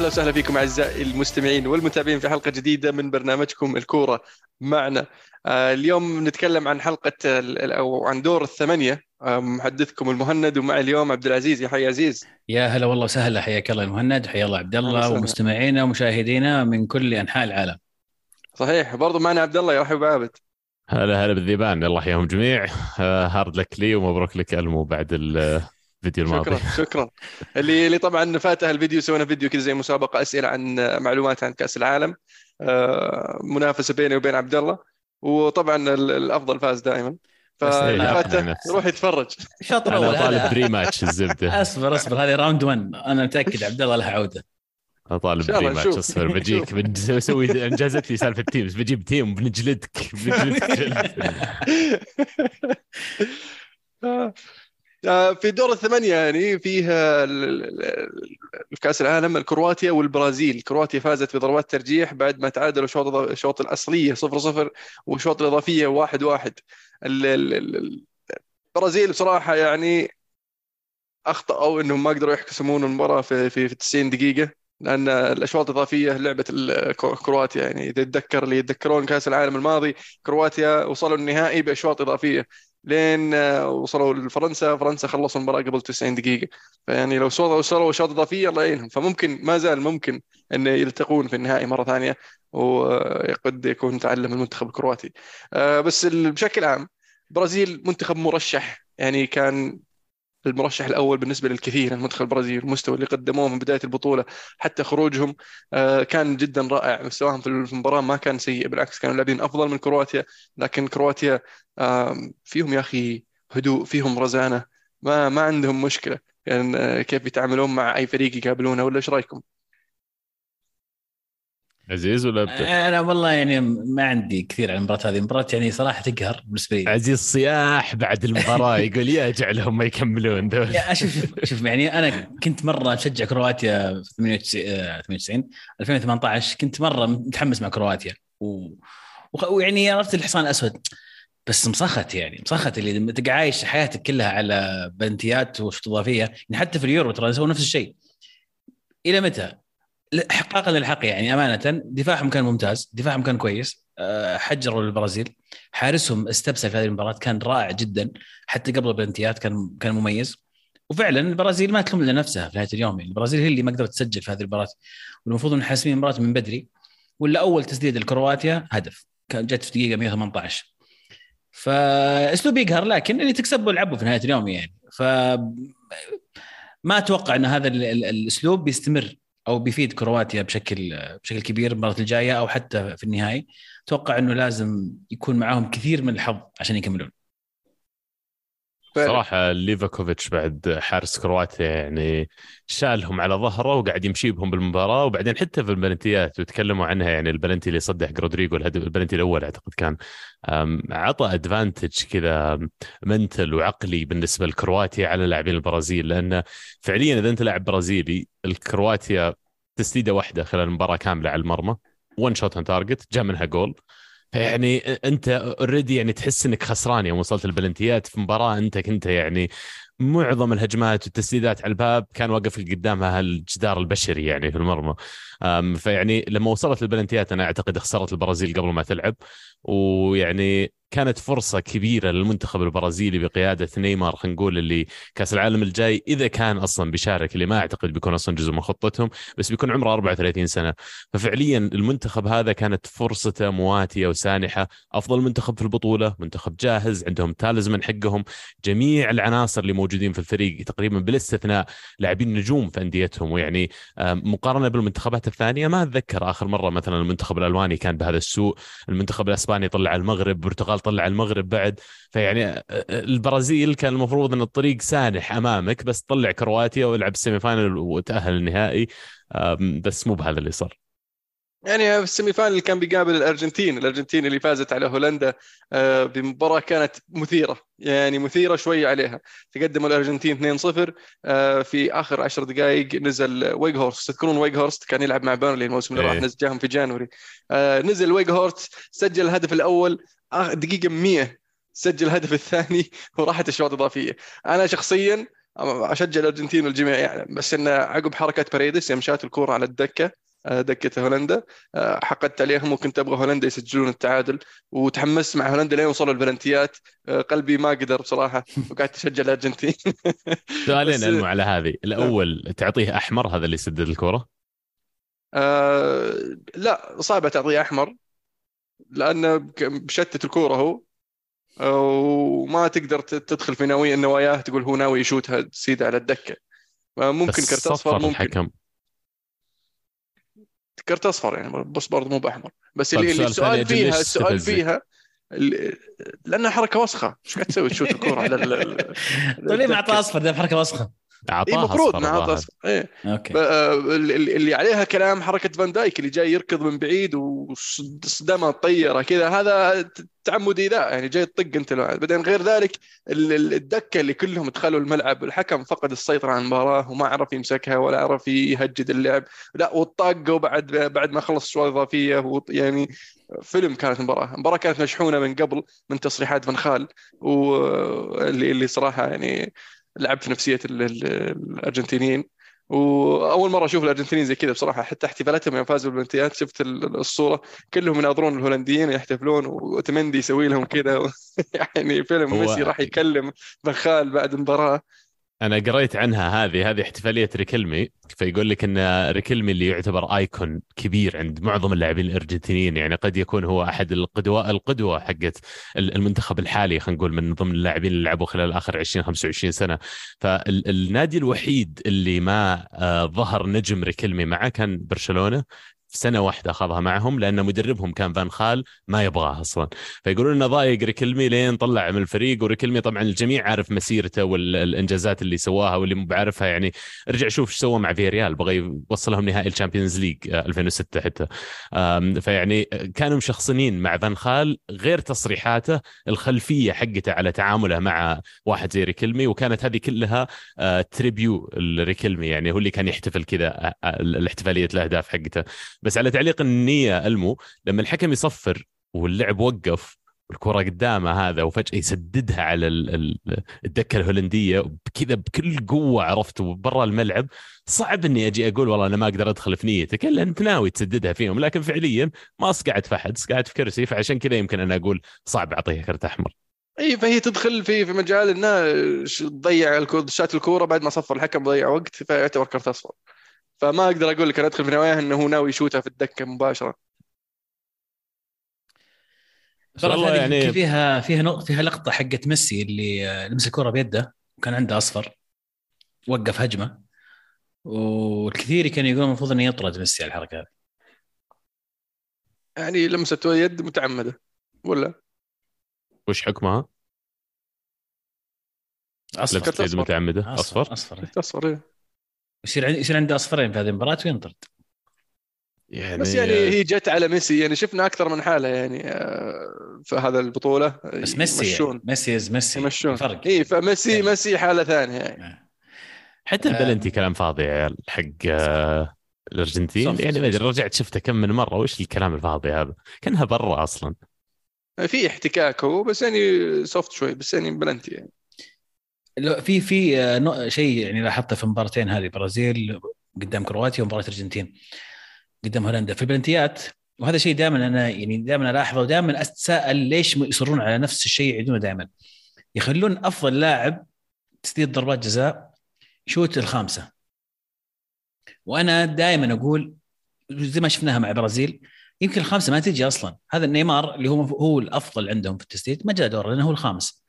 أهلا وسهلا فيكم أعزائي المستمعين والمتابعين في حلقة جديدة من برنامجكم الكورة معنا. آه، اليوم نتكلم عن حلقة أو عن دور الثمانية. آه، محدثكم المهند ومعي اليوم عبد العزيز. يا حي عزيز. يا هلا والله وسهلا. حياك الله المهند حيا الله عبد الله ومستمعينا ومشاهدينا من كل أنحاء العالم. صحيح. برضو معنا عبد الله يرحب بعابد هلا هلا بالذيبان. الله يحييهم جميع. هارد لك لي ومبروك لك ألمو بعد الفيديو الماضي. شكرا شكرا. اللي اللي طبعا فاته الفيديو سوينا فيديو كذا زي مسابقة أسئلة عن معلومات عن كأس العالم. آه، منافسة بيني وبين عبد الله. وطبعا الأفضل فاز دائما. فاللي فاته يروح يتفرج. الشوط الأول طالب بري ماتش الزبدة. أصبر أصبر هذه راوند 1 أنا متأكد عبد الله لها عوده طالب بري ماتش أصبر بجيك بسوي انجازت لي سالفة تيمز بجيب تيم بنجلدك بنجلدك. في دور الثمانية يعني فيها في كأس العالم الكرواتيا والبرازيل. كرواتيا فازت بضربات ترجيح بعد ما تعادلوا شوط الشوط الأصلية 0 0 والشوط الإضافية 1 1 البرازيل بصراحة يعني أخطأوا أنهم ما قدروا يحسمون المباراة في في 90 دقيقة لأن الأشواط الإضافية لعبة كرواتيا يعني. إذا يتذكر اللي يتذكرون كأس العالم الماضي كرواتيا وصلوا النهائي بأشواط إضافية. لين وصلوا لفرنسا. فرنسا خلصوا المباراة قبل 90 دقيقة. فيعني لو وصلوا اشواط إضافية الله يعينهم. فممكن ما زال ممكن إن يلتقون في النهائي مرة ثانية وقد يكون تعلم المنتخب الكرواتي. آه، بس بشكل عام برازيل منتخب مرشح. يعني كان المرشح الأول بالنسبة للكثير المنتخب البرازيلي المستوى اللي قدموه من بداية البطولة حتى خروجهم آه، كان جدا رائع. مستواهم في المباراة ما كان سيء بالعكس كانوا لاعبين أفضل من كرواتيا. لكن كرواتيا فيهم يا أخي هدوء فيهم رزانة. ما ما عندهم مشكلة. يعني آه، كيف يتعاملون مع أي فريق يقابلونه ولا إيش رأيكم؟ عزيز ولا؟ أنا والله يعني ما عندي كثير عن المباراة هذه، المباراة يعني صراحة تقهر بالنسبة لي. عزيز صياح بعد المباراة يقول يا اجعلهم ما يكملون. دول يا شوف شوف يعني أنا كنت مرة أشجع كرواتيا في 98 2018 كنت مرة متحمس مع كرواتيا. و... ويعني عرفت الحصان الأسود. بس مسخت يعني مسخت اللي تبقى عايش حياتك كلها على بنتيات وشوط اضافيه يعني حتى في اليورو ترى سووا نفس الشيء. إلى متى؟ احقاقا للحق يعني أمانة دفاعهم كان ممتاز دفاعهم كان كويس. آه، حجروا البرازيل. حارسهم استبسل في هذه المباراة كان رائع جدا. حتى قبل البلنتيات كان كان مميز. وفعلا البرازيل ما تلوم لنفسها في نهاية اليوم. يعني البرازيل هي اللي ما قدرت تسجل في هذه المباراة. والمفروض إن حاسمين المباراة من بدري. ولا اول تسديد الكرواتيا هدف. كان جت في دقيقة 118 فأسلوب يقهر لكن اللي تكسبه العبه في نهاية اليوم يعني. ف ما أتوقع إن هذا الأسلوب بيستمر أو بيفيد كرواتيا بشكل بشكل كبير المباراه الجاية أو حتى في النهائي. أتوقع إنه لازم يكون معاهم كثير من الحظ عشان يكملون. صراحة ليفاكوفيتش بعد حارس كرواتيا يعني شالهم على ظهره وقاعد يمشي بهم بالمباراة وبعدين حتى في ال penaltyات وتكلموا عنها يعني البلنتي اللي صدها حق رودريجو الهدف البلنتي الأول أعتقد كان. عطى advantage كذا mental وعقلي بالنسبة لكرواتيا على لاعبين البرازيل لأنه فعليا إذا أنت لاعب برازيلي الكرواتيا تسديدة واحدة خلال المباراة كاملة على المرمى one shot target جاء منها جول. فيعني انت already يعني تحس انك خسران يوم وصلت ال penaltyات في مباراة. انت كنت يعني معظم الهجمات والتسديدات على الباب كان واقف قدامها الجدار البشري يعني في المرمى. فيعني لما وصلت ال penaltyات أنا أعتقد خسرت البرازيل قبل ما تلعب. ويعني كانت فرصة كبيرة للمنتخب البرازيلي بقيادة نيمار خلينا نقول اللي كأس العالم الجاي إذا كان أصلا بيشارك اللي ما أعتقد بيكون أصلا جزء من خطتهم بس بيكون عمره 34 سنة. ففعليا المنتخب هذا كانت فرصته مواتية وسانحة. أفضل منتخب في البطولة منتخب جاهز عندهم تالزمن حقهم. جميع العناصر اللي موجودين في الفريق تقريبا بالاستثناء لاعبين نجوم في أنديتهم. ويعني مقارنة بالمنتخبات الثانية ما أتذكر آخر مرة مثلا المنتخب الألماني كان بهذا السوء المنتخب الإسباني طلع المغرب البرتغال طلع المغرب بعد. فيعني البرازيل كان المفروض إن الطريق سانح أمامك بس طلع كرواتيا ولعب ال semi-final وتأهل النهائي. بس مو بهذا اللي صار. يعني في ال semi-final كان بيقابل الأرجنتين، الأرجنتين اللي فازت على هولندا آه، بمباراة كانت مثيرة يعني مثيرة شوي عليها، تقدموا الأرجنتين 2-0 آه، في آخر 10 دقائق نزل فيخهورست، تذكرون فيخهورست كان يلعب مع بيرنلي الموسم اللي راح إيه. نزل جاهم في January، آه، نزل ويج هورست سجل الهدف الأول دقيقة 100 سجل الهدف الثاني وراحت الشوط الإضافية، أنا شخصيا أشجع الأرجنتين والجميع يعلم بس انه عقب حركة باريدس يوم شات الكورة على الدكة دكة هولندا. آه، حقدت عليهم وكنت أبغى هولندا يسجلون التعادل. وتحمست مع هولندا لين وصلوا البلنتيات آه، قلبي ما قدر بصراحة. وقعدت أشجع الأرجنتين. سؤالين بس- على هذه. الأول تعطيه أحمر هذا اللي سدد الكرة؟ آه لا صعبة تعطيه أحمر. لأنه بك- بشتت الكورة هو. آه، وما تقدر تدخل في نوايا نواياه تقول هو ناوي يشوتها تسيدها على الدكة. ممكن كرت صفر أصفر ممكن. الحكم كرت أصفر يعني بس برضه مو بأحمر بس طيب، اللي السؤال فيها السؤال؟ فيها ال- لأنها حركة وسخة إيش قاعد تسوي تشوت الكورة على طيب ليه ما؟ اعطاه أصفر ده حركة وسخة أعطاها المفروض. أصفر إيه. okay. ب- آه، اللي اللي عليها كلام حركة فان دايك اللي جاي يركض من بعيد وصدمة طيرة كذا هذا تعمدي لا يعني جاي تطق أنت لو بعدين غير ذلك ال- ال- الدكة اللي كلهم دخلوا الملعب الحكم فقد السيطرة على المباراة وما عرف يمسكها ولا عرف يهجد اللعب. لا والطاقة وبعد بعد ما خلص الشوط الإضافية وط- يعني فيلم كانت المباراة. المباراة كانت مشحونة من قبل من تصريحات فان خال واللي اللي صراحة يعني لعب في نفسية ال- ال- الأرجنتينيين. وأول مرة أشوف الأرجنتينيين زي كذا بصراحة حتى احتفالاتهم يوم فازوا بالبلنتيات شفت ال- الصورة كلهم يناظرون الهولنديين يحتفلون وتمندي يسوي لهم كذا. يعني فيلم ميسي راح يكلم بخال بعد المباراه أنا قريت عنها هذه هذه احتفالية ريكلمي فيقول لك إن ريكلمي اللي يعتبر آيكون كبير عند معظم اللاعبين الأرجنتينيين يعني قد يكون هو أحد القدوة القدوة حقت المنتخب الحالي خلينا نقول من ضمن اللاعبين اللي لعبوا خلال آخر 20 25 سنة. فالنادي الوحيد اللي ما آه، ظهر نجم ريكلمي معه كان برشلونة. في سنة واحدة أخذها معهم لأن مدربهم كان فان خال ما يبغاه أصلا. فيقولون إنه ضايق ريكلمي لين طلع من الفريق وريكلمي طبعا الجميع عارف مسيرته والانجازات اللي سواها واللي مو بعارفها يعني ارجع شوف إيش سوى مع فيريال بغى يوصلهم نهائي ال Champions League آه، 2006 حتى. آم، فيعني كانوا مشخصنين مع فان خال غير تصريحاته الخلفية حقته على تعامله مع واحد زي ريكلمي وكانت هذه كلها آه، تريبيو الريكلمي يعني هو اللي كان يحتفل كذا آه، آه، الاحتفالية الأهداف حقته. بس على تعليق النية ألمو لما الحكم يصفر واللعب وقف الكرة قدامه هذا وفجأة يسددها على ال- ال- الدكة الهولندية كذا بكل قوة عرفت برا الملعب صعب إني أجي أقول والله أنا ما أقدر أدخل في نيتك إلا أنت ناوي تسددها فيهم لكن فعليا ما قاعد في أحد قاعد في كرسي فعشان كذا يمكن أنا أقول صعب أعطيها كرت أحمر. إي فهي تدخل في في مجال إنها ش- تضيع شات الكورة بعد ما صفر الحكم ضيع وقت فيعتبر كرت أصفر. فما أقدر أقول لك أنا أدخل في نواياه إنه هو ناوي يشوتها في الدكة مباشرة. والله يعني يعني- فيها فيها نقطة فيها لقطة حقت ميسي اللي آه، لمس الكرة بيده وكان عنده أصفر وقف هجمة والكثير كانوا يقولون المفروض إنه يطرد ميسي على الحركة هذه. يعني لمسه يد متعمدة ولا؟ وش حكمها؟ أصفر. لمسة يد أصفر. متعمدة؟ أصفر أصفر؟ أصفر. أصفر إيه. يصير عندي يصير عنده أصفرين في هذه المباراة وينطرد. يعني بس يعني هي جت على ميسي يعني شفنا أكثر من حالة يعني آه، في هذا البطولة. بس ميسي يعني. ميسي is ميسي. يمشون. فرق اي فميسي يعني. ميسي حالة ثانية يعني. حتى آه. البلنتي كلام فاضي يا عيال حق آه، الأرجنتين. يعني ما أدري. رجعت شفته كم من مرة. وش الكلام الفاضي هذا؟ كأنها برا أصلا. في احتكاك هو بس يعني soft شوي بس يعني بلنتي يعني. لو في في آه، شيء يعني لاحظته في المباراتين هذه برازيل قدام كرواتيا ومباراه الارجنتين قدام هولندا. في البلنتيات وهذا شيء دائما أنا يعني دائما ألاحظه ودائما أتساءل ليش يصرون على نفس الشيء يعيدونه دائما. يخلون أفضل لاعب تسديد ضربات جزاء شوت الخامسة. وأنا دائما أقول زي ما شفناها مع البرازيل يمكن الخامسة ما تجي أصلا. هذا نيمار اللي هو هو الأفضل عندهم في التسديد ما جاء دور لأنه هو الخامس.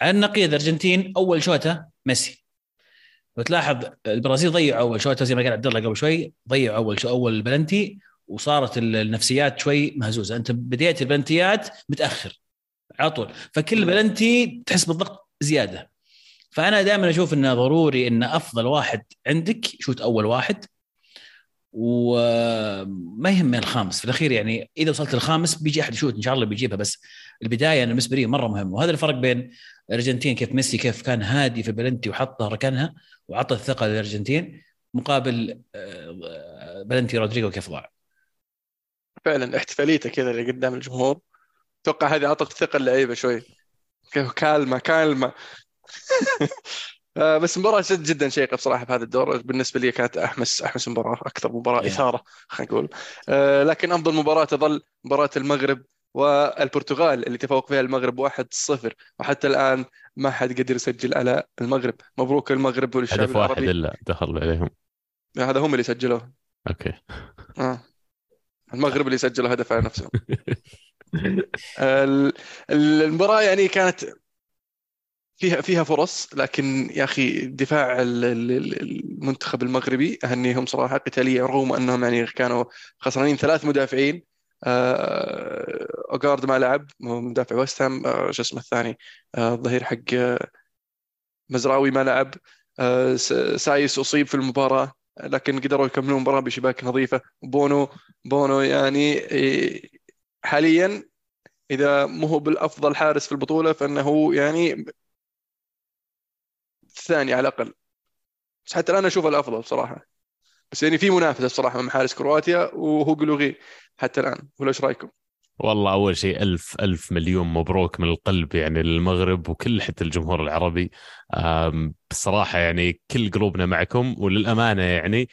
على النقيض الأرجنتين أول شوطه ميسي. وتلاحظ البرازيل ضيعوا أول شوطه زي ما قال عبد الله قبل شوي ضيعوا أول شو أول بلنتي وصارت ال- النفسيات شوي مهزوزة. أنت بديت البلنتيات متأخر على طول. فكل بلنتي تحس بالضغط زيادة. فأنا دائما أشوف إنه ضروري إن أفضل واحد عندك شوت أول واحد. وما يهم الخامس. في الأخير يعني إذا وصلت الخامس بيجي أحد يشوت إن شاء الله بيجيبها بس البداية أنا بالنسبة لي مرة مهم وهذا الفرق بين الأرجنتين كيف ميسي كيف كان هادي في بلنتي وحطها ركنها وعطى الثقة للأرجنتين مقابل آه، بلنتي رودريجو كيف ضاع. فعلا احتفاليته كذا اللي قدام الجمهور. أتوقع هذه أعطت ثقه اللعيبة شوي. كيف كالمه كالمة. آه، بس مباراة جد جدا شيقة بصراحة في هذا الدور. بالنسبة لي كانت أحمس أحمس مباراة أكثر مباراة Yeah. إثارة خلينا نقول. آه، لكن أفضل مباراة تظل مباراة المغرب والبرتغال اللي تفوق فيها المغرب 1-0 وحتى الآن ما حد قدر يسجل على المغرب. مبروك المغرب والشعب هدف واحد العربي. إلا دخل عليهم. هذا هم اللي سجلوه. أوكي. آه. المغرب اللي سجلوا هدف على نفسهم. ال- ال- المباراة يعني كانت فيها فيها فرص لكن يا أخي دفاع ال- ال- ال- المنتخب المغربي أهنيهم صراحة. قتاليا رغم أنهم يعني كانوا خسرانين ثلاث مدافعين. آه، أوغارد ما لعب مدافع ويست هام آه، شو اسمه الثاني؟ آه، الظهير حق آه، مزراوي ما لعب. آه، سايس أصيب في المباراة لكن قدروا يكملون المباراه بشباك نظيفة. بونو بونو يعني حاليا إذا مو هو بالأفضل حارس في البطولة فإنه يعني الثاني على الأقل. بس حتى الآن أشوفه الأفضل بصراحة. بس يعني في منافسة بصراحة مع حارس كرواتيا وهو قلوغي حتى الآن ولا إيش رأيكم؟ والله أول شيء ألف ألف مليون مبروك من القلب يعني للمغرب وكل حتى الجمهور العربي بصراحة يعني كل قلوبنا معكم وللأمانة يعني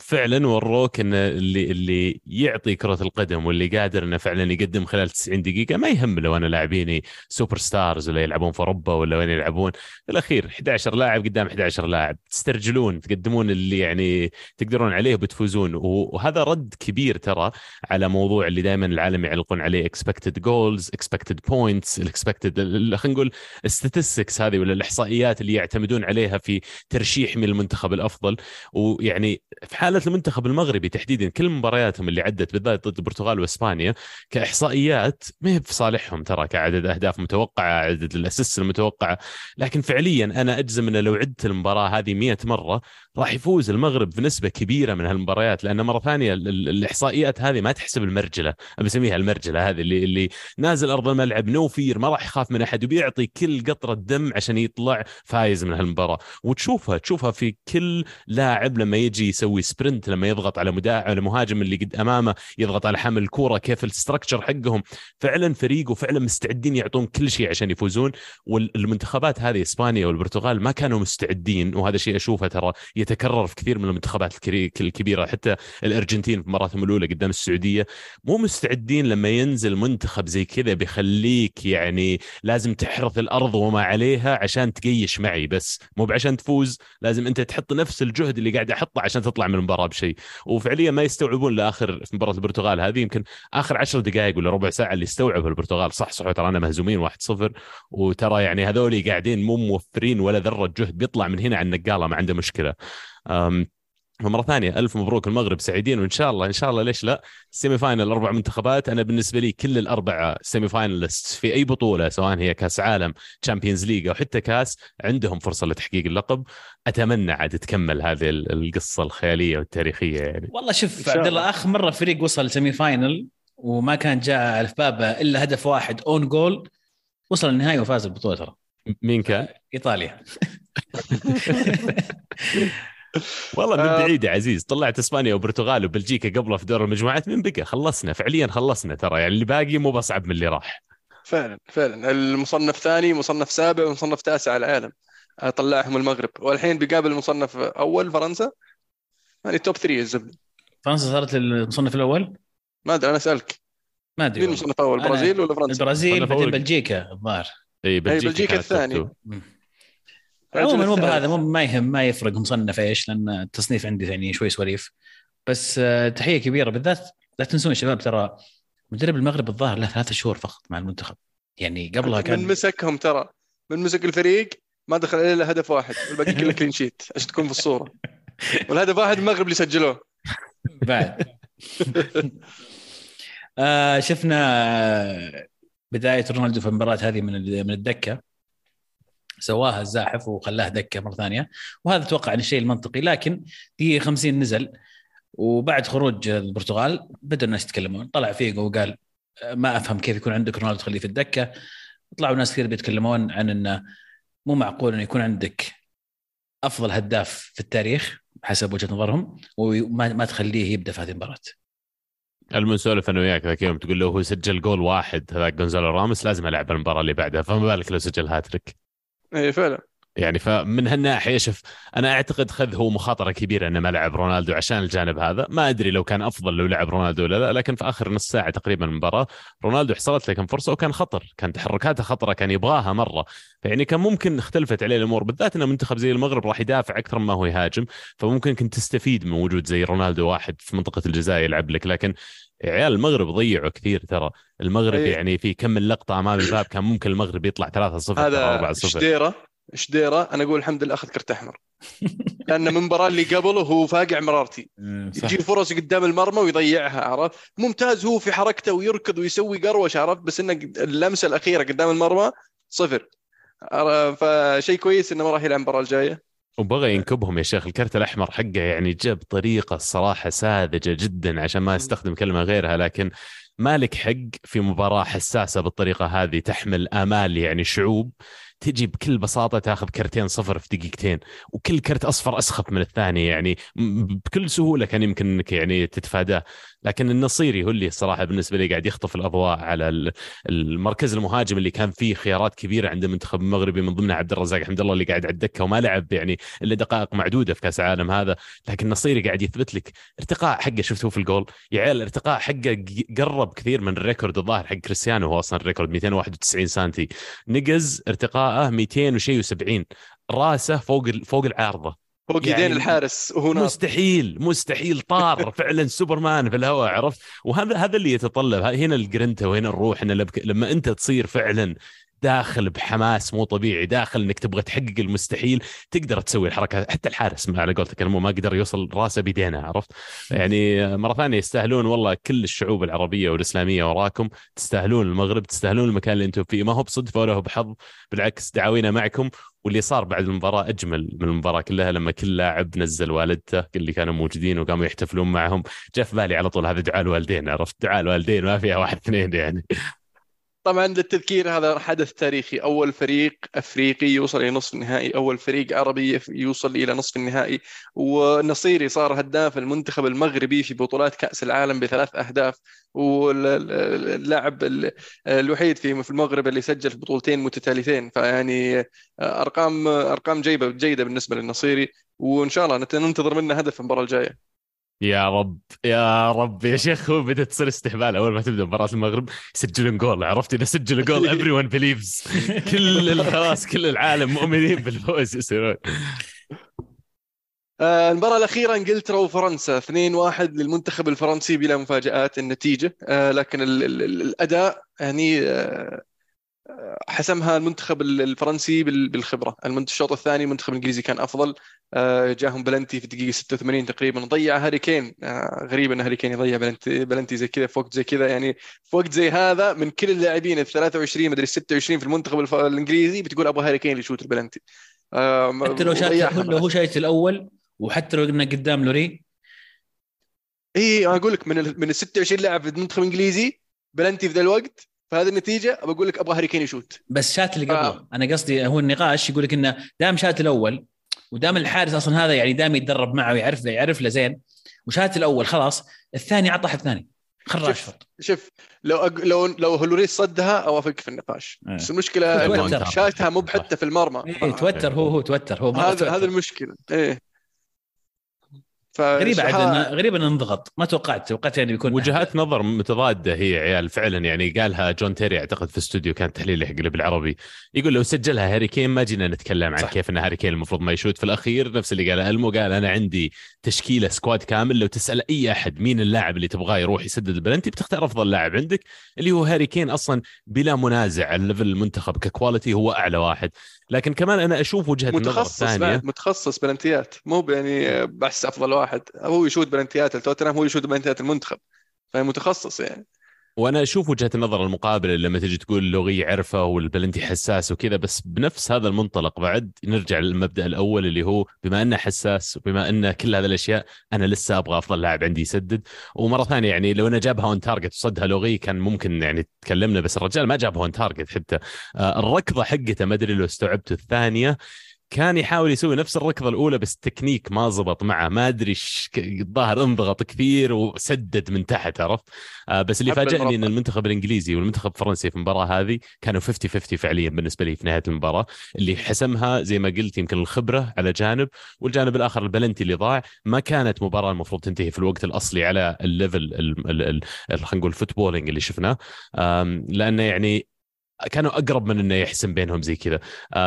فعلا وروك ان اللي اللي يعطي كرة القدم واللي قادر إنه فعلا يقدم خلال 90 دقيقة ما يهم لو أنا لاعبيني superstars ولا يلعبون في أوروبا ولا وين يلعبون. في الأخير 11 لاعب قدام 11 لاعب تسترجلون تقدمون اللي يعني تقدرون عليه وبتفوزون. وهذا رد كبير ترى على موضوع اللي دائما العالم يعلقون عليه expected goals expected points expected خلينا نقول statistics هذه ولا الإحصائيات اللي يعتمدون عليها في ترشيح من المنتخب الأفضل. ويعني في حالة المنتخب المغربي تحديدا كل مبارياتهم اللي عدت بالذات ضد البرتغال وإسبانيا كإحصائيات ما هي في صالحهم ترى كعدد أهداف متوقعة عدد الأسيست المتوقعة. لكن فعليا أنا أجزم انه لو عدت المباراة هذه 100 مرة راح يفوز المغرب بنسبة كبيرة من هالمباريات لأن مرة ثانية ال- ال- الإحصائيات هذه ما تحسب المرجلة بسميها المرجلة هذه اللي اللي نازل أرض الملعب no fear ما راح يخاف من أحد وبيعطي كل قطرة دم عشان يطلع فايز من هالمباراة. وتشوفها تشوفها في كل لاعب لما يجي يسوي sprint لما يضغط على مدافع على مهاجم اللي قد أمامه يضغط على حامل الكورة كيف ال structure حقهم. فعلا فريق وفعلا مستعدين يعطون كل شيء عشان يفوزون والمنتخبات هذه إسبانيا والبرتغال ما كانوا مستعدين وهذا شيء أشوفه ترى يتكرر في كثير من المنتخبات الكبيرة حتى الأرجنتين في مراتهم الأولى قدام السعودية. مو مستعدين لما ينزل منتخب زي كذا بيخليك يعني لازم تحرث الأرض وما عليها عشان تقيش معي بس. مو بعشان تفوز لازم أنت تحط نفس الجهد اللي قاعد أحطه عشان تطلع من المباراة بشيء. وفعليا ما يستوعبون لاخر في مباراة البرتغال هذه يمكن آخر عشر دقائق ولا ربع ساعة اللي استوعب البرتغال. صح صح ترانا مهزومين 1-0 وترى يعني هذول قاعدين مو موفرين ولا ذرة جهد بيطلع من هنا على النقالة ما عنده مشكلة. أم ومرة ثانية ألف مبروك المغرب سعيدين وإن شاء الله إن شاء الله ليش لا؟ semi-final أربع منتخبات. أنا بالنسبة لي كل الأربعة semi-finalist في أي بطولة سواء هي كأس عالم Champions League أو حتى كأس عندهم فرصة لتحقيق اللقب. أتمنى عاد تكمل هذه ال- القصة الخيالية والتاريخية يعني. والله شوف عبد الله. آخر مرة فريق وصل semi-final وما كان جاء في بابه إلا هدف واحد own goal وصل النهائي وفاز البطولة ترى. مين كان؟ إيطاليا. والله من آه. بعيد يا عزيز. طلعت إسبانيا وبرتغال وبلجيكا قبله في دور المجموعات. من بقى؟ خلصنا. فعليا خلصنا ترى. يعني اللي باقي مو بصعب من اللي راح. فعلا فعلا. المصنف ثاني مصنف سابع ومصنف تاسع على العالم. آه، طلعهم المغرب. والحين بيقابل المصنف أول فرنسا. يعني توب 3 الزبده فرنسا صارت المصنف الأول؟ ما أدري أنا أسألك. ما أدري مين. المصنف اول أنا- البرازيل ولا فرنسا؟ البرازيل بعدين. بلجيكا الظاهر. إي بلجيكا, بلجيكا الثاني. عموما مو. بهذا مو ما يهم ما يفرق مصنف إيش لأن التصنيف عندي يعني شوي سواليف. بس آه، تحية كبيرة بالذات لا تنسون يا شباب ترى مدرب المغرب الظاهر له ثلاثة شهور فقط مع المنتخب. يعني قبلها من كان مسكهم ترى من مسك الفريق ما دخل عليه الا هدف واحد والباقي كله clean sheet عشان تكون في الصورة والهدف واحد المغرب اللي سجلوه. بعد. آه شفنا آه، بداية رونالدو في المباراه هذه من ال- من الدكة. سواها الزاحف وخلاه دكة مرة ثانية. وهذا أتوقع ان الشيء المنطقي. لكن دقيقة 50 نزل وبعد خروج البرتغال بدا الناس يتكلمون. طلع فيجو وقال ما أفهم كيف يكون عندك رونالدو تخليه في الدكة. طلعوا ناس كثير بيتكلمون عن إنه مو معقول إنه يكون عندك أفضل هداف في التاريخ حسب وجهة نظرهم وما ما تخليه يبدأ في هذه المباراة. المنسولف أنا وياك ذاك اليوم تقول له هو سجل جول واحد هذاك جونزالو راموس لازم ألعب المباراة اللي بعدها فما بالك لو سجل هاتريك؟ اي فعلا. يعني فمن هالناحية شوف أنا أعتقد خذ هو مخاطرة كبيرة إنه ما لعب رونالدو عشان الجانب هذا. ما أدري لو كان أفضل لو لعب رونالدو ولا لا لكن في آخر نص ساعة تقريبا من المباراة رونالدو حصلت له كم فرصة وكان خطر. كان تحركاته خطرة كان يبغاها مرة. فيعني كان ممكن اختلفت عليه الأمور بالذات إنه منتخب زي المغرب راح يدافع أكثر ما هو يهاجم فممكن كنت تستفيد من وجود زي رونالدو واحد في منطقة الجزاء يلعب لك. لكن عيال المغرب ضيعوا كثير ترى. المغرب أي. يعني في كم لقطة امام الباب كان ممكن المغرب يطلع 3-0 هذا 4-0 شديره شديره أنا أقول الحمد لله أخذ كرت أحمر. لأن من المباراه اللي قبله هو فاقع مرارتي. صح. يجي فرص قدام المرمى ويضيعها عرفت؟ ممتاز هو في حركته ويركض ويسوي قروش عرفت؟ بس إنه اللمسة الأخيرة قدام المرمى صفر. فشيء كويس إنه ما راح يلعب المباراة الجاية. وبغى ينكبهم يا شيخ. الكرت الأحمر حقه يعني جاب طريقة الصراحة ساذجة جدا عشان ما استخدم كلمة غيرها لكن مالك حق في مباراة حساسة بالطريقة هذه تحمل آمال يعني شعوب. تجي بكل بساطة تاخذ كرتين صفر في دقيقتين وكل كرت أصفر أسخف من الثاني يعني. بكل سهولة كان يمكن إنك يعني تتفاداه. لكن النصيري هو اللي الصراحه بالنسبة لي قاعد يخطف الأضواء على ال- المركز المهاجم اللي كان فيه خيارات كبيرة عند المنتخب المغربي من ضمنها عبد الرزاق حمد الله اللي قاعد على الدكة وما لعب يعني إلا دقائق معدودة في كأس العالم هذا. لكن النصيري قاعد يثبت لك ارتقاء حقه. شفته في الجول؟ يا عيال الارتقاء حقه قرب كثير من ال record الظاهر حق كريستيانو. هو أصلا ال record 291 سنتي. نقز ارتقاءه 200 وشيء و70 راسه فوق فوق العارضة. فوق يعني يدين الحارس وهو مستحيل مستحيل. طار فعلا سوبرمان في الهواء عرفت؟ وهذا هذا اللي يتطلب. هنا الجرنتا وهنا الروح إن لما أنت تصير فعلا داخل بحماس مو طبيعي داخل إنك تبغى تحقق المستحيل تقدر تسوي الحركة. حتى الحارس ما على قولتك المو ما قدر يوصل راسه بيدينه عرفت؟ يعني مرة ثانية يستاهلون والله كل الشعوب العربية والإسلامية وراكم. تستاهلون المغرب تستاهلون المكان اللي أنتم فيه. ما هو بصدفة ولا هو بحظ بالعكس دعاوينا معكم. واللي صار بعد المباراة أجمل من المباراة كلها لما كل لاعب نزل والدته اللي كانوا موجودين وقاموا يحتفلون معهم. جاء في بالي على طول هذا دعاء الوالدين عرفت؟ دعاء الوالدين ما فيها واحد اثنين يعني. طبعا للتذكير هذا حدث تاريخي. أول فريق أفريقي يوصل إلى نصف النهائي أول فريق عربي يوصل إلى نصف النهائي والنصيري صار هداف المنتخب المغربي في بطولات كأس العالم بثلاث أهداف واللاعب ال- الوحيد في المغرب اللي سجل في بطولتين متتاليتين. فيعني ارقام أرقام جيده جيدة بالنسبة للنصيري وإن شاء الله نت- ننتظر منه هدف المباراة الجاية. يا رب يا رب يا شيخ. هو بدأت تصير استهبال أول ما تبدأ مباراة المغرب. يسجلون جول عرفت إذا سجلوا goal everyone believes كل خلاص كل العالم مؤمنين بالفوز. يصيرون. آه، المباراة الأخيرة إنجلترا وفرنسا. 2-1 للمنتخب الفرنسي بلا مفاجآت النتيجة. آه، لكن ال ال ال الأداء يعني آه، حسمها المنتخب ال- الفرنسي بال- بالخبرة. المنت- الشوط الثاني المنتخب الإنجليزي كان أفضل. آه، جاهم بلنتي في الدقيقة 86 تقريبا. ضيع هاري كين. آه، غريب أن هاري كين يضيع بلنتي, بلنتي زي كذا في وقت زي كذا. يعني في وقت زي هذا من كل اللاعبين ال 23 مدري 26 في المنتخب الإنجليزي بتقول أبغى هاري كين يشوت البلنتي. حتى لو وضيعها لو هو شايت الأول وحتى لو قلنا قدام لوري. اي أنا أقول لك من ال من ال 26 لاعب في المنتخب الإنجليزي بلنتي في ذا الوقت فهذه النتيجة بقول لك أبغى هاري كين يشوت. بس شات اللي قبله. آه. أنا قصدي هو النقاش يقول لك إنه دام شات الأول ودام الحارس أصلا هذا يعني دام يتدرب معه ويعرف يعرف له زين وشات الأول خلاص الثاني عطح الثاني خل شوف. راشفورد شوف لو أق... لو لو لوريس صدها اوافق في النقاش. إيه. بس المشكلة شاتها مو بحتى في المرمى. إيه توتر هو هو توتر. هو هذا. هذا المشكلة. إيه. غريبة عاد غريبة إنه انضغط. ما توقعت. توقعت يعني بيكون وجهات نظر متضادة هي عيال فعلا. يعني قالها جون تيري أعتقد في استوديو كان تحليل حق بالعربي. يقول لو سجلها هاري كين ما جينا نتكلم عن صح. صح. كيف إن هاري كين المفروض ما يشوت. في الأخير نفس اللي قاله ألمو قال أنا عندي تشكيلة squad كامل. لو تسأل أي أحد مين اللاعب اللي تبغاه يروح يسدد البلنتي بتختار أفضل لاعب عندك اللي هو هاري كين أصلا بلا منازع. على level المنتخب ك quality هو أعلى واحد. لكن كمان أنا أشوف وجهة النظر متخصص الثانية متخصص بلنتيات. مو يعني بس أفضل واحد. هو يشوت بلنتيات التوتنهام هو يشوت بلنتيات المنتخب. فمتخصص يعني. وأنا أشوف وجهة النظر المقابلة لما تجي تقول لوري عرفه والبلنتي حساس وكذا بس بنفس هذا المنطلق بعد نرجع للمبدأ الأول اللي هو بما أنه حساس وبما انه كل هذه الأشياء أنا لسه أبغى أفضل لاعب عندي يسدد. ومرة ثانية يعني لو انه جابها on target وصدها لوري كان ممكن يعني تكلمنا بس الرجال ما جابها on target حتى. آه، الركضة حقته ما أدري لو استوعبته الثانية. كان يحاول يسوي نفس الركضة الأولى بس التكنيك ما زبط معه. ما أدري إيش الظاهر انضغط كثير وسدد من تحت عرفت؟ آه بس اللي فاجأني إن المنتخب الإنجليزي والمنتخب الفرنسي في المباراة هذه كانوا 50 50 فعليا بالنسبة لي في نهاية المباراة. اللي حسمها زي ما قلت يمكن الخبرة على جانب والجانب الآخر البلنتي اللي ضاع. ما كانت مباراة المفروض تنتهي في الوقت الأصلي على ال level خلينا نقول الفوتبولينج اللي شفناه. لأنه يعني كانوا أقرب من إنه يحسم بينهم زي كذا.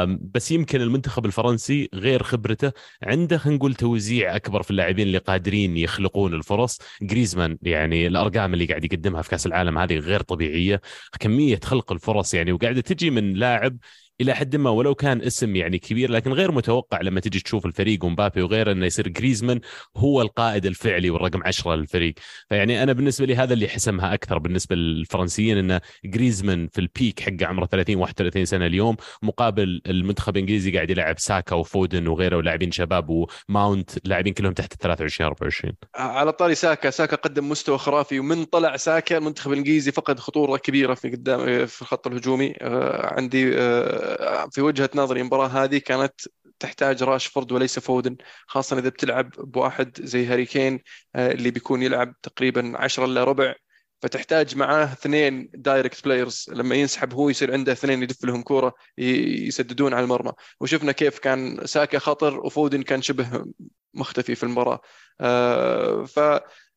بس يمكن المنتخب الفرنسي غير خبرته عنده خلينا نقول توزيع أكبر في اللاعبين اللي قادرين يخلقون الفرص. جريزمان يعني الأرقام اللي قاعد يقدمها في كأس العالم هذه غير طبيعية. كمية خلق الفرص يعني وقاعدة تجي من لاعب إلى حد ما ولو كان اسم يعني كبير لكن غير متوقع لما تجي تشوف الفريق ومبابي وغيره إنه يصير جريزمان هو القائد الفعلي والرقم 10 للفريق. فيعني أنا بالنسبة لي هذا اللي حسمها أكثر بالنسبة للفرنسيين انه جريزمان في البيك حقه عمره 30 31 سنة اليوم مقابل المنتخب الإنجليزي قاعد يلعب ساكا وفودن وغيره ولاعبين شباب وماونت لاعبين كلهم تحت 23 24 على طاري ساكا ساكا قدم مستوى خرافي ومن طلع ساكا المنتخب الإنجليزي فقد خطورة كبيرة في قدام في الخط الهجومي. آه، عندي آه، في وجهة نظري المباراة هذه كانت تحتاج راشفورد وليس فودن خاصة إذا بتلعب بواحد زي هاري كين آه، اللي بيكون يلعب تقريبا 10 إلا ربع فتحتاج معاه اثنين direct players لما ينسحب هو يصير عنده اثنين يدف لهم كورة يسددون على المرمى. وشفنا كيف كان ساكا خطر وفودن كان شبه مختفي في المباراة. آه ف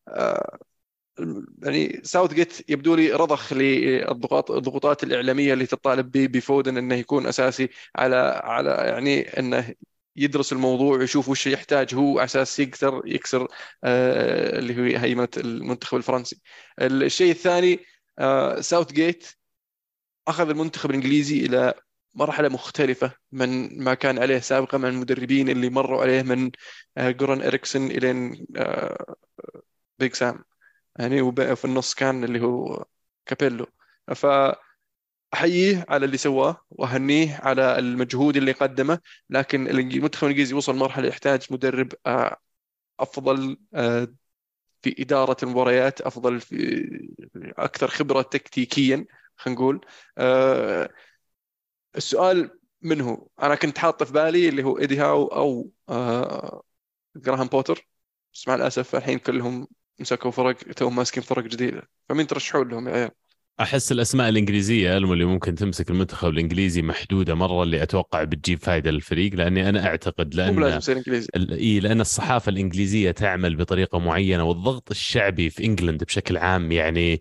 آه يعني ساوث جيت يبدو لي رضخ للضغوطات الضغوطات الإعلامية اللي تطالب بفودن إنه يكون أساسي على على يعني إنه يدرس الموضوع ويشوف وش يحتاج هو على أساس يقدر يكسر آه، اللي هو هيمنة المنتخب الفرنسي. الشيء الثاني آه، ساوث جيت أخذ المنتخب الإنجليزي إلى مرحلة مختلفة من ما كان عليه سابقا مع المدربين اللي مروا عليه من آه، جوران اريكسون إلين Big Sam يعني وفي النص كان اللي هو كابيلو ف أحييه على اللي سواه وأهنيه على المجهود اللي قدمه لكن المنتخب الإنجليزي وصل مرحله يحتاج مدرب آه، أفضل آه، في إدارة المباريات أفضل في أكثر خبرة تكتيكيا خلينا نقول آه، السؤال من هو؟ أنا كنت حاطه في بالي اللي هو إيدي هاو أو جراهام بوتر بس مع الأسف الحين كلهم مسكوا فرق توهم ماسكين فرق جديده فمين ترشحون لهم يا عيال؟ أحس الأسماء الإنجليزية اللي ممكن تمسك المنتخب الإنجليزي محدودة مرة اللي أتوقع بتجيب فائده للفريق لأني أنا أعتقد لأن مو لازم إنجليزي إي لأن الصحافة الإنجليزية تعمل بطريقة معينة والضغط الشعبي في إنجلند بشكل عام يعني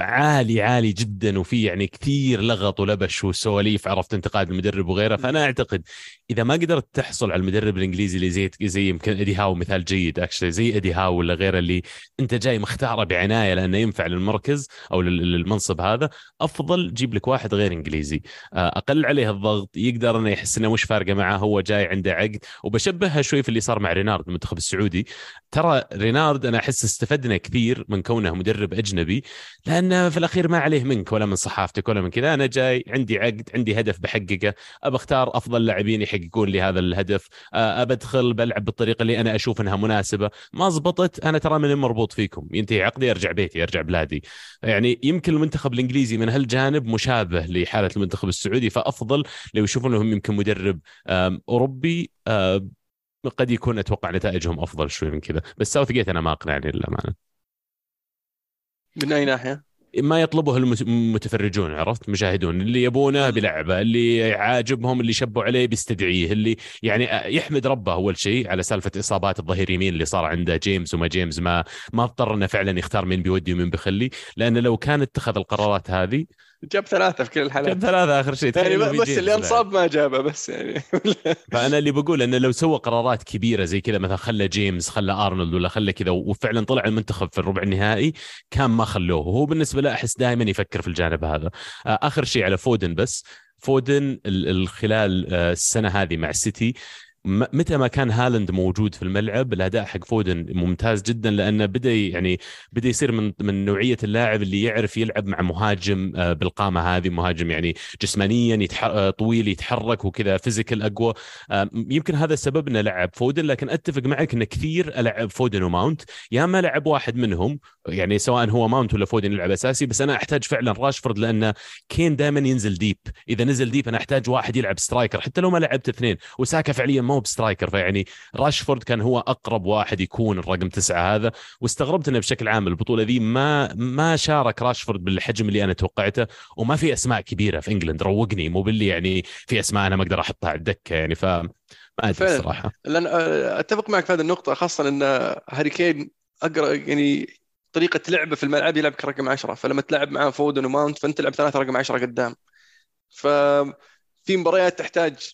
عالي عالي جدا وفي يعني كثير لغط ولبش وسواليف عرفت انتقاد المدرب وغيره. فأنا أعتقد إذا ما قدرت تحصل على المدرب الإنجليزي اللي زي زي يمكن ايدي هاو مثال جيد اكشلي زي ايدي هاو ولا غيره اللي أنت جاي مختاره بعناية لأنه ينفع للمركز أو للمنصب هذا أفضل جيب لك واحد غير إنجليزي. آه، أقل عليه الضغط يقدر إنه يحس إنه مش فارقة معه هو جاي عنده عقد. وبشبهها شوي في اللي صار مع رينارد المنتخب السعودي. ترى رينارد أنا أحس استفدنا كثير من كونه مدرب أجنبي. لأن في الأخير ما عليه منك ولا من صحافتك ولا من كذا. أنا جاي عندي عقد عندي هدف بحققه. ابى أختار أفضل لاعبين يحققون لي هذا الهدف. ابى ادخل بلعب بالطريقة اللي أنا أشوف إنها مناسبة. ما زبطت أنا ترى من مربوط فيكم. ينتهي عقدي أرجع بيتي أرجع بلادي. يعني يمكن المنتخب الإنجليزي من هالجانب مشابه لحالة المنتخب السعودي فأفضل لو يشوفون لهم يمكن مدرب أوروبي قد يكون أتوقع نتائجهم أفضل شوي من كذا. بس ساوث جيت أنا ما أقنعني للأمانة. من أي ناحية؟ ما يطلبه المتفرجون عرفت مشاهدون اللي يبونه بلعبة اللي عاجبهم اللي شبوا عليه بيستدعيه اللي يعني يحمد ربه أول شيء على سالفة اصابات الظهير يمين اللي صار عنده جيمس وما جيمس ما ما اضطر إنه فعلا يختار مين بيودي ومين بيخلي لأنه لو كان اتخذ القرارات هذه جاب ثلاثة في كل الحالات جاب ثلاثة آخر شيء. يعني بس اللي انصاب ما جابه بس يعني. فأنا اللي بقول أنه لو سوى قرارات كبيرة زي كذا مثلا خلى جيمس خلى أرنولد ولا خلى كذا وفعلا طلع المنتخب في الربع النهائي كان ما خلوه. وهو بالنسبة له أحس دائما يفكر في الجانب هذا. آخر شيء على فودن بس. فودن خلال آه، السنة هذه مع السيتي متى ما كان هالاند موجود في الملعب الأداء حق فودن ممتاز جدا لأنه بدأ يعني بدأ يصير من من نوعية اللاعب اللي يعرف يلعب مع مهاجم آه، بالقامة هذه مهاجم يعني جسمانيا يتح... آه، طويل يتحرك وكذا physical أقوى. آه، يمكن هذا السبب إنه لعب فودن لكن أتفق معك انه كثير ألعب فودن وماونت. يا ما لعب واحد منهم يعني سواء هو ماونت ولا فودن يلعب أساسي بس أنا أحتاج فعلا راشفورد لأنه كين دائما ينزل deep. إذا نزل deep أنا أحتاج واحد يلعب striker حتى لو ما لعبت اثنين. وساكا فعليا ما هو ب striker فيعني راشفورد كان هو أقرب واحد يكون الرقم تسعة هذا واستغربت إنه بشكل عام البطولة ذي ما ما شارك راشفورد بالحجم اللي أنا توقعته وما في أسماء كبيرة في England روقني مو باللي يعني في أسماء أنا ما أقدر أحطها على الدكة يعني ف ما أدري. الصراحة. لأن آه، أتفق معك في هذه النقطة خاصة إن هاري كين أقرأ يعني طريقة لعبه في الملعب يلعب كرقم 10 فلما تلعب معاه فودن وماونت فأنت تلعب ثلاثة رقم 10 قدام. ففي مباريات تحتاج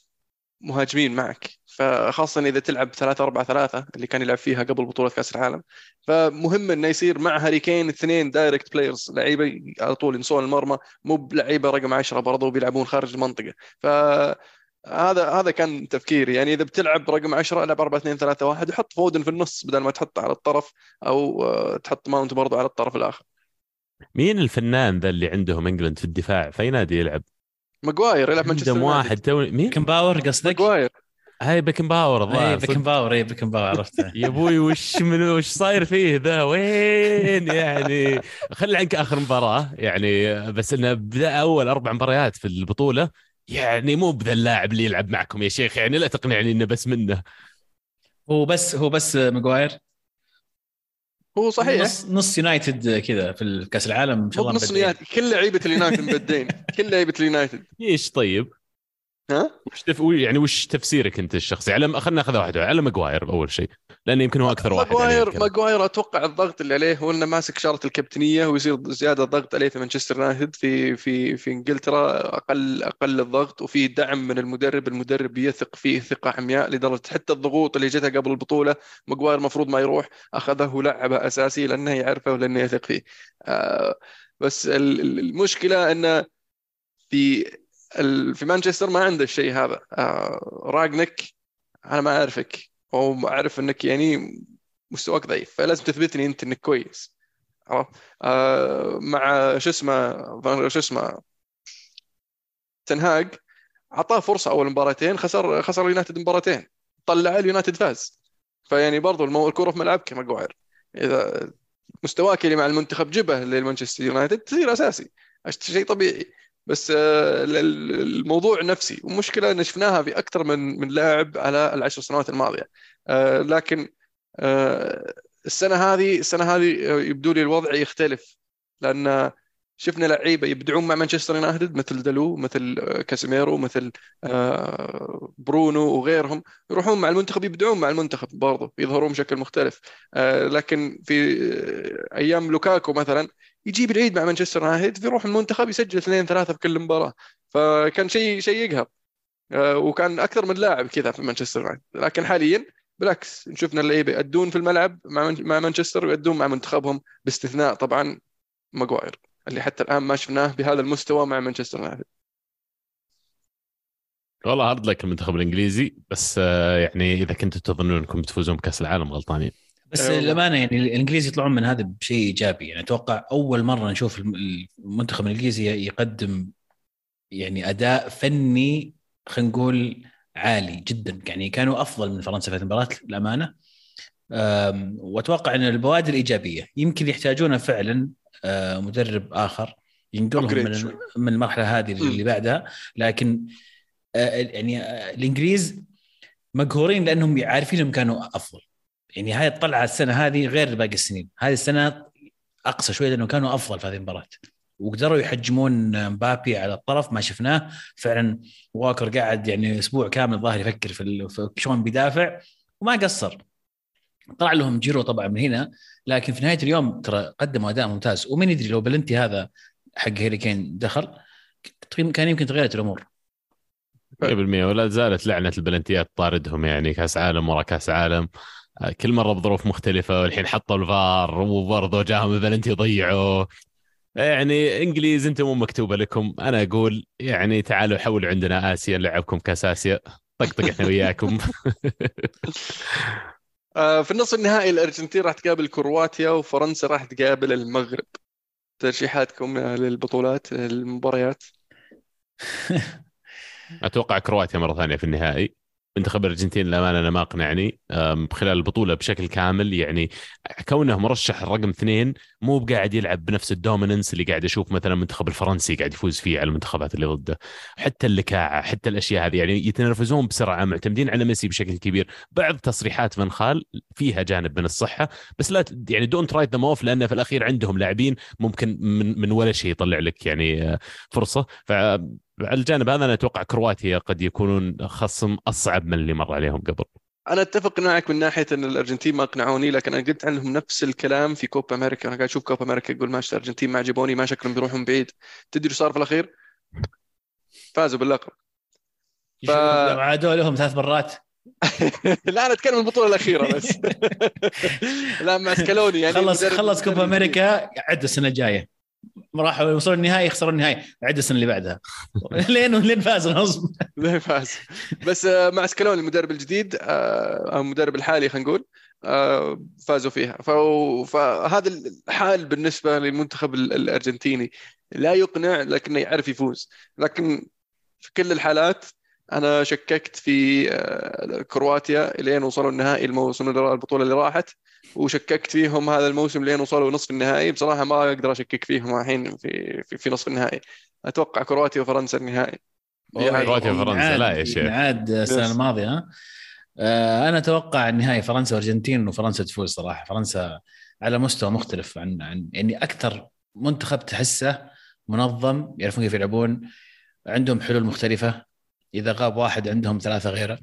مهاجمين معك. فخاصة إذا تلعب 3 4 3 اللي كان يلعب فيها قبل بطولة كأس العالم. فمهم إنه يصير مع هاري كين اثنين direct players لعيبة على طول ينصون المرمى مو بلعيبة رقم 10 برضو بيلعبون خارج المنطقة. فهذا هذا كان تفكيري. يعني إذا بتلعب رقم 10 العب 4 2 3 1 وحط فودن في النص بدل ما تحطه على الطرف أو آه، تحط ماونت برضو على الطرف الآخر. مين الفنان ذا اللي عندهم England في الدفاع؟ في نادي يلعب. ماجواير يلعب مانشستر يونايتد. واحد تو مين؟ بيكنباور قصدك؟ ماجواير هاي بيكنباور اي الظاهر. بيكن صدق. باور اي بيكنباور عرفته. يا أبوي وش من وش صاير فيه ذا؟ وين؟ يعني خلي عنك آخر مباراة. يعني بس إنه بدأ أول أربع مباريات في البطولة. يعني مو بذا اللاعب اللي يلعب معكم يا شيخ. يعني لا تقنعني إنه بس منه. هو بس هو بس ماجواير؟ هو صحيح. نص, نص يونايتد كذا في كأس العالم إن شاء الله بنص مبدعين. اليونايتد كل لعيبة اليونايتد مبدعين كل لعيبة اليونايتد. إيش طيب؟ ها؟ وش تف... يعني وش تفسيرك انت الشخصي؟ على خلينا ناخذها واحدة على ماجواير أول شيء. لأنه يمكن هو أكثر واحد عليه ماجواير. ماجواير أتوقع الضغط اللي عليه هو إنه ماسك شارة الكابتنية ويصير زيادة ضغط عليه في مانشستر يونايتد في في في إنجلترا أقل أقل الضغط وفي دعم من المدرب المدرب يثق فيه ثقة عمياء لدرجة حتى الضغوط اللي جتها قبل البطولة ماجواير المفروض ما يروح أخذه ولعبه أساسي لأنه يعرفه ولأنه يثق فيه. آه بس ال- ال- المشكلة إنه في في مانشستر ما عنده الشيء هذا. آه راجنك أنا ما أعرفك أو أعرف إنك يعني مستواك ضعيف فلازم تثبتني أنت إنك كويس. عرفت؟ آه مع شو اسمه شو اسمه تنهاج أعطاه فرصة أول مباراتين خسر خسر اليونايتد مباراتين طلع اليونايتد فاز. فيعني برضو المو... الكرة في ملعبك ماجواير إذا مستواك اللي مع المنتخب جبه للمانشستر يونايتد تصير أساسي. شيء طبيعي. بس آه، ال- ال- الموضوع نفسي ومشكلة إن شفناها في أكثر من من لاعب على العشر سنوات الماضية. آه، لكن آه، السنة هذه السنة هذه يبدو لي الوضع يختلف. لأن شفنا لعيبة يبدعون مع مانشستر يونايتد مثل دلو مثل كاسيميرو مثل برونو وغيرهم. يروحون مع المنتخب يبدعون مع المنتخب برضه يظهرون بشكل مختلف. لكن في أيام لوكاكو مثلا يجيب العيد مع مانشستر يونايتد فيروح المنتخب يسجل اثنين ثلاثة في كل مباراة. فكان شيء شيء يقهر. آه، وكان أكثر من لاعب كذا في مانشستر يونايتد. لكن حاليا بالعكس شفنا اللعيبة يأدون في الملعب مع مع مانشستر ويأدون مع منتخبهم باستثناء طبعا ماجواير اللي حتى الآن ما شفناه بهذا المستوى مع مانشستر يونايتد. والله hard luck المنتخب الإنجليزي بس آه، يعني إذا كنتوا تظنون أنكم بتفوزون بكأس العالم غلطانين. بس أي والله. الامانه يعني الإنجليز يطلعون من هذا بشيء إيجابي. يعني أتوقع أول مرة نشوف الم- المنتخب الإنجليزي يقدم يعني أداء فني خلينا نقول عالي جدا. يعني كانوا أفضل من فرنسا في المباراة للأمانة. وأتوقع إن البوادر إيجابية. يمكن يحتاجون فعلا آه، مدرب آخر. ينقلهم من. من المرحلة هذه اللي بعدها. لكن آه، يعني آه، الإنجليز مقهورين لأنهم عارفين انهم كانوا أفضل. يعني هاي الطلعة السنة هذه غير باقي السنين. هذه السنة أقصى شوي لأنه كانوا أفضل في هذه المباراة. وقدروا يحجمون مبابي على الطرف ما شفناه. فعلا واكر قاعد يعني أسبوع كامل الظاهر يفكر في, شلون بيدافع وما قصر. طلع لهم جيرو طبعا من هنا لكن في نهاية اليوم ترى قدموا أداء ممتاز. ومين يدري لو بلنتي هذا حق هيري كين دخل كان يمكن تغيرت الأمور. 100% ولا زالت لعنة البلنتيات طاردهم يعني كأس عالم ورا كأس عالم. كل مرة بظروف مختلفة والحين حطوا الفار وبرضه جاهم البلنتي ضيعوا. يعني إنجليز أنتم مو مكتوبة لكم. أنا أقول يعني تعالوا حولوا عندنا آسيا نلعبكم كاس اسيا طقطق إحنا وياكم. آه، في النصف النهائي الأرجنتين راح تقابل كرواتيا وفرنسا راح تقابل المغرب. ترشيحاتكم للبطولات المباريات. أتوقع كرواتيا مرة ثانية في النهائي. منتخب الأرجنتين للأمانة أنا ما أقنعني خلال البطولة بشكل كامل يعني كونه مرشح رقم اثنين مو بقاعد يلعب بنفس ال dominance اللي قاعد أشوف مثلا المنتخب الفرنسي قاعد يفوز فيه على المنتخبات اللي ضده. حتى اللكاعة حتى الأشياء هذه يعني يتنرفزون بسرعة معتمدين على ميسي بشكل كبير. بعض تصريحات فان خال فيها جانب من الصحة بس لا يعني don't write them off لأن في الأخير عندهم لاعبين ممكن من من ولا شيء يطلع لك يعني آه، فرصة. ف على الجانب هذا أنا أتوقع كرواتيا قد يكونون خصم أصعب من اللي مر عليهم قبل. أنا أتفق معك من ناحية أن الأرجنتين ما أقنعوني لكن أنا قلت عنهم نفس الكلام في كوبا أمريكا. أنا قاعد أشوف كوبا أمريكا يقول ماشي الأرجنتين ما عجبوني ما شكلهم بيروحون بعيد. تدري إيش صار في الأخير؟ فازوا باللقب. ف... عادوا لهم ثلاث مرات. لا أنا أتكلم البطولة الأخيرة بس. لا مع سكالوني يعني خلص خلص كوبا أمريكا عد السنة الجاية. راحوا يوصلوا النهائي يخسروا النهائي. عد السنة اللي بعدها. لين لين فاز غصب لين فاز. بس آه، مع سكالوني المدرب الجديد آه، المدرب الحالي خلينا نقول آه، فازوا فيها. فهذا الحال بالنسبة للمنتخب الأرجنتيني. لا يقنع لكنه يعرف يفوز. لكن في كل الحالات أنا شككت في كرواتيا إلين وصلوا النهائي الموسم البطولة اللي راحت. وشككت فيهم هذا الموسم لين وصلوا نصف النهائي. بصراحة ما أقدر أشكك فيهم الحين في في, في نصف النهائي. أتوقع كرواتيا وفرنسا النهائي. كرواتيا وفرنسا لا يا شيخ. عاد السنة الماضية ها؟ آه، أنا أتوقع النهائي فرنسا وأرجنتين وفرنسا تفوز صراحة. فرنسا على مستوى مختلف عن عن يعني أكثر منتخب تحسه منظم يعرفون كيف يلعبون عندهم حلول مختلفة. إذا غاب واحد عندهم ثلاثة غيره.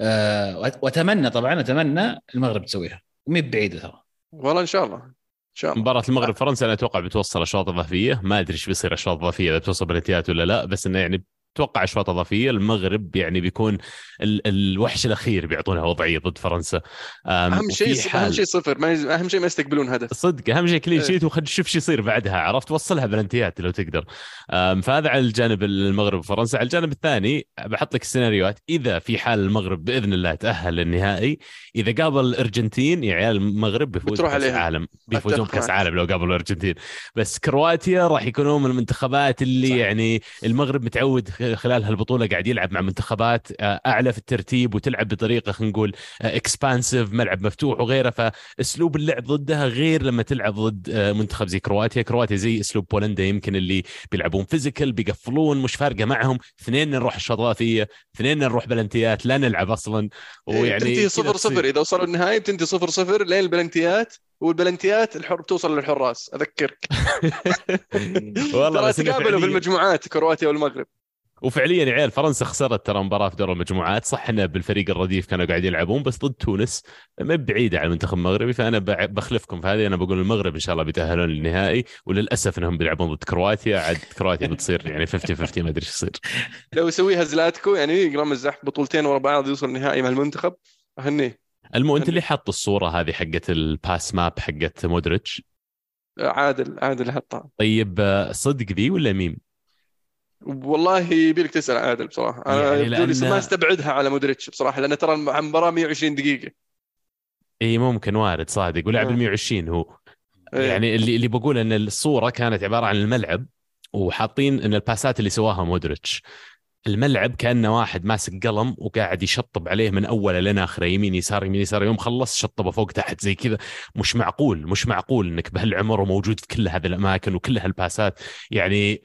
أه وأتمنى طبعا أتمنى المغرب تسويها. مي بعيدة ترى. والله إن شاء الله. إن شاء الله. مباراة المغرب فرنسا أنا أتوقع بتوصل أشواط إضافية. ما أدري إيش بيصير أشواط إضافية إذا بتوصل بلنتيات ولا لا بس إنه يعني أتوقع أشواط إضافية. المغرب يعني بيكون ال الوحش الأخير بيعطونها وضعية ضد فرنسا. أهم شيء حال... أهم شيء صفر. ما أهم شيء ما يستقبلون هدف. صدق أهم شيء كلين شيت وخد شوف شو يصير بعدها عرفت؟ وصلها بلنتيات لو تقدر. فهذا على الجانب المغرب وفرنسا. على الجانب الثاني بحط لك السيناريوهات. إذا في حال المغرب بإذن الله تأهل للنهائي إذا قابل الأرجنتين يا عيال المغرب بيفوز بكأس العالم. بيفوزون بكأس العالم لو قابلوا الأرجنتين. بس كرواتيا راح يكونون من المنتخبات اللي صح. يعني المغرب متعود خلال هالبطولة قاعد يلعب مع منتخبات آه، أعلى في الترتيب وتلعب بطريقة خلينا نقول expansive ملعب مفتوح وغيره. فأسلوب اللعب ضدها غير لما تلعب ضد آه، منتخب زي كرواتيا. كرواتيا زي أسلوب بولندا يمكن اللي بيلعبون physical بيقفلون مش فارقة معهم. اثنين نروح الشظافية اثنين نروح بلنتيات لا نلعب أصلا. إيه، ويعني تنتهي صفر صفر. إذا وصلوا النهائي بتنتهي صفر صفر لين البلنتيات. والبلنتيات الحر بتوصل للحراس. أذكرك. والله تقابلوا في المجموعات كرواتيا والمغرب. وفعليا يا عيال فرنسا خسرت ترى مباراة في دور المجموعات. صح إنه بالفريق الرديف كانوا قاعدين يلعبون بس ضد تونس ما بعيدة عن المنتخب المغربي. فأنا بخلفكم في هذه. أنا بقول المغرب إن شاء الله بيتأهلون للنهائي وللأسف إنهم بيلعبون ضد كرواتيا. عاد كرواتيا بتصير يعني 50 50 ما أدري إيش يصير. لو يسويها زلاتكو يعني يقرم الزحف بطولتين ورا بعض يوصل النهائي مع المنتخب. اهنيه المو أنت اللي حاط الصورة هذه حقت ال pass map حقت مودريتش؟ عادل عادل حطها. طيب صدق ذي ولا ميم؟ والله يبيلك تسأل عادل بصراحة. أنا يعني لأن... ما أستبعدها على مودريتش بصراحة لأن ترى المباراة 120 دقيقة. إي ممكن وارد صادق ولعب ال 120 هو. إيه. يعني اللي اللي بقول إن الصورة كانت عبارة عن الملعب وحاطين إن الباسات اللي سواها مودريتش. الملعب كأنه واحد ماسك قلم وقاعد يشطب عليه من اوله لين آخره يمين يسار يمين يسار يوم خلص شطبه فوق تحت زي كذا. مش معقول مش معقول إنك بهالعمر وموجود في كل هذه الأماكن وكل هالباسات. يعني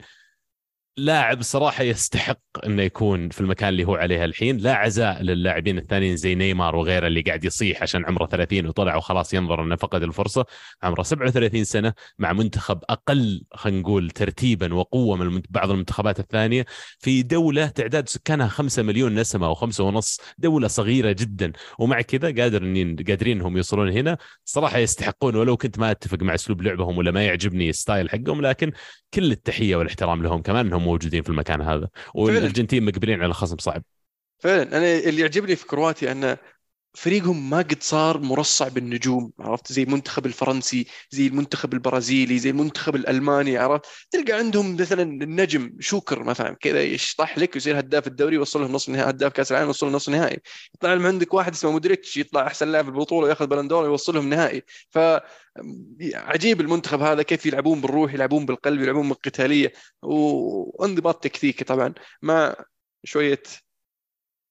لاعب صراحة يستحق إنه يكون في المكان اللي هو عليه الحين. لا عزاء للاعبين الثانيين زي نيمار وغيره اللي قاعد يصيح عشان عمره 30 وطلع وخلاص ينظر إنه فقد الفرصة. عمره 37 سنة مع منتخب أقل خلينا نقول ترتيبا وقوة من بعض المنتخبات الثانية. في دولة تعداد سكانها 5 مليون نسمة أو 5 ونص دولة صغيرة جدا. ومع كذا قادرين قادرين إنهم يوصلون هنا. صراحة يستحقون ولو كنت ما أتفق مع أسلوب لعبهم ولا ما يعجبني الستايل حقهم لكن كل التحية والإحترام لهم كمان إنهم موجودين في المكان هذا والأرجنتين مقبلين على خصم صعب. فعلا. أنا اللي يعجبني في كرواتيا انه فريقهم ما قد صار مرصع بالنجوم عرفت؟ زي المنتخب الفرنسي زي المنتخب البرازيلي زي المنتخب الألماني عرفت؟ تلقى عندهم مثلا النجم شوكر مثلا كذا يشطح لك ويصير هداف الدوري يوصل له نص نهائي هداف كأس العالم يوصل له نص نهائي. يطلع لهم عندك واحد اسمه مودريتش يطلع أحسن لاعب البطولة وياخذ بلندور ويوصلهم نهائي. ف عجيب المنتخب هذا كيف يلعبون بالروح يلعبون بالقلب يلعبون بالقتالية وانضباط تكتيكي طبعا مع شوية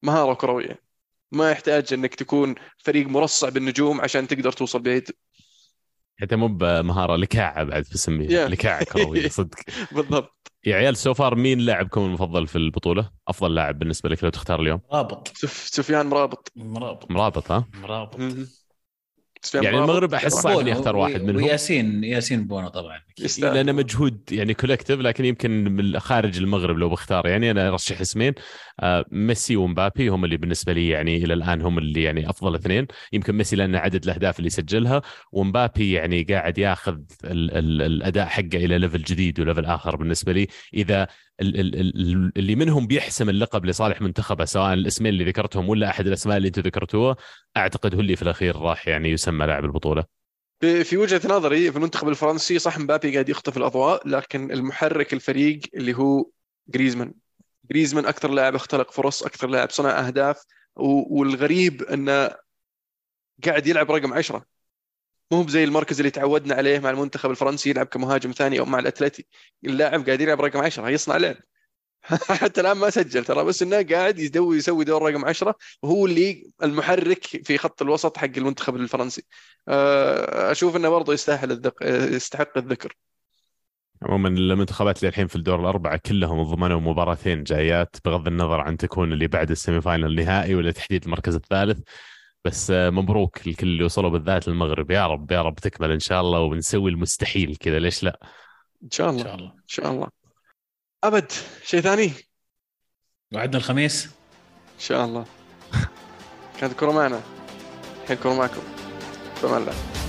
مهارة كروية. ما يحتاج إنك تكون فريق مرصع بالنجوم عشان تقدر توصل بعيد حتى مو بمهارة لكاعة بعد بسميها Yeah. لكاعة كروية صدق بالضبط يا عيال so far مين لاعبكم المفضل في البطولة؟ أفضل لاعب بالنسبة لك لو تختار اليوم؟ رابط سف... سفيان مرابط مرابط مرابط ها؟ مرابط يعني المغرب أحس صعب إني أختار واحد منهم. وياسين ياسين بونو طبعا. يستاهل. لأنه مجهود يعني collective لكن يمكن من خارج المغرب لو بختار. يعني أنا أرشح اسمين. آه، ميسي ومبابي هم اللي بالنسبة لي يعني إلى الآن هم اللي يعني أفضل اثنين. يمكن ميسي لأن عدد الأهداف اللي سجلها. ومبابي يعني قاعد ياخذ ال ال الأداء حقه إلى level جديد و level آخر بالنسبة لي. إذا اللي منهم بيحسم اللقب لصالح منتخبه سواء الاسمين اللي ذكرتهم ولا أحد الأسماء اللي أنتم ذكرتوها أعتقد هو اللي في الأخير راح يعني يسمى لاعب البطولة. في وجهة نظري في المنتخب الفرنسي صح مبابي قاعد يخطف الأضواء لكن المحرك الفريق اللي هو جريزمان. جريزمان أكثر لاعب اختلق فرص أكثر لاعب صنع أهداف و- والغريب أنه قاعد يلعب رقم عشرة. مو هو زي المركز اللي تعودنا عليه مع المنتخب الفرنسي يلعب كمهاجم ثاني أو مع الأتلتي. اللاعب قاعد يلعب رقم عشرة يصنع لعب. حتى الآن ما سجل ترى بس إنه قاعد يسوي يسوي دور رقم عشرة وهو اللي المحرك في خط الوسط حق المنتخب الفرنسي. آه، أشوف إنه برضه يستاهل الذك... يستحق الذكر. عموما المنتخبات اللي الحين في الدور الأربعة كلهم ضمنوا مباراتين جايات بغض النظر عن تكون اللي بعد السيمي فاينل النهائي ولا تحديد المركز الثالث. بس مبروك لكل اللي وصلوا بالذات للمغرب. يا رب يا رب تكمل إن شاء الله وبنسوي المستحيل كذا. ليش لا؟ إن شاء إن الله شاء الله. إن شاء الله. أبد شيء ثاني؟ ان وعدنا الخميس. شاء الله. كانت الكره معنا. الحين الكره معكم. فما الله.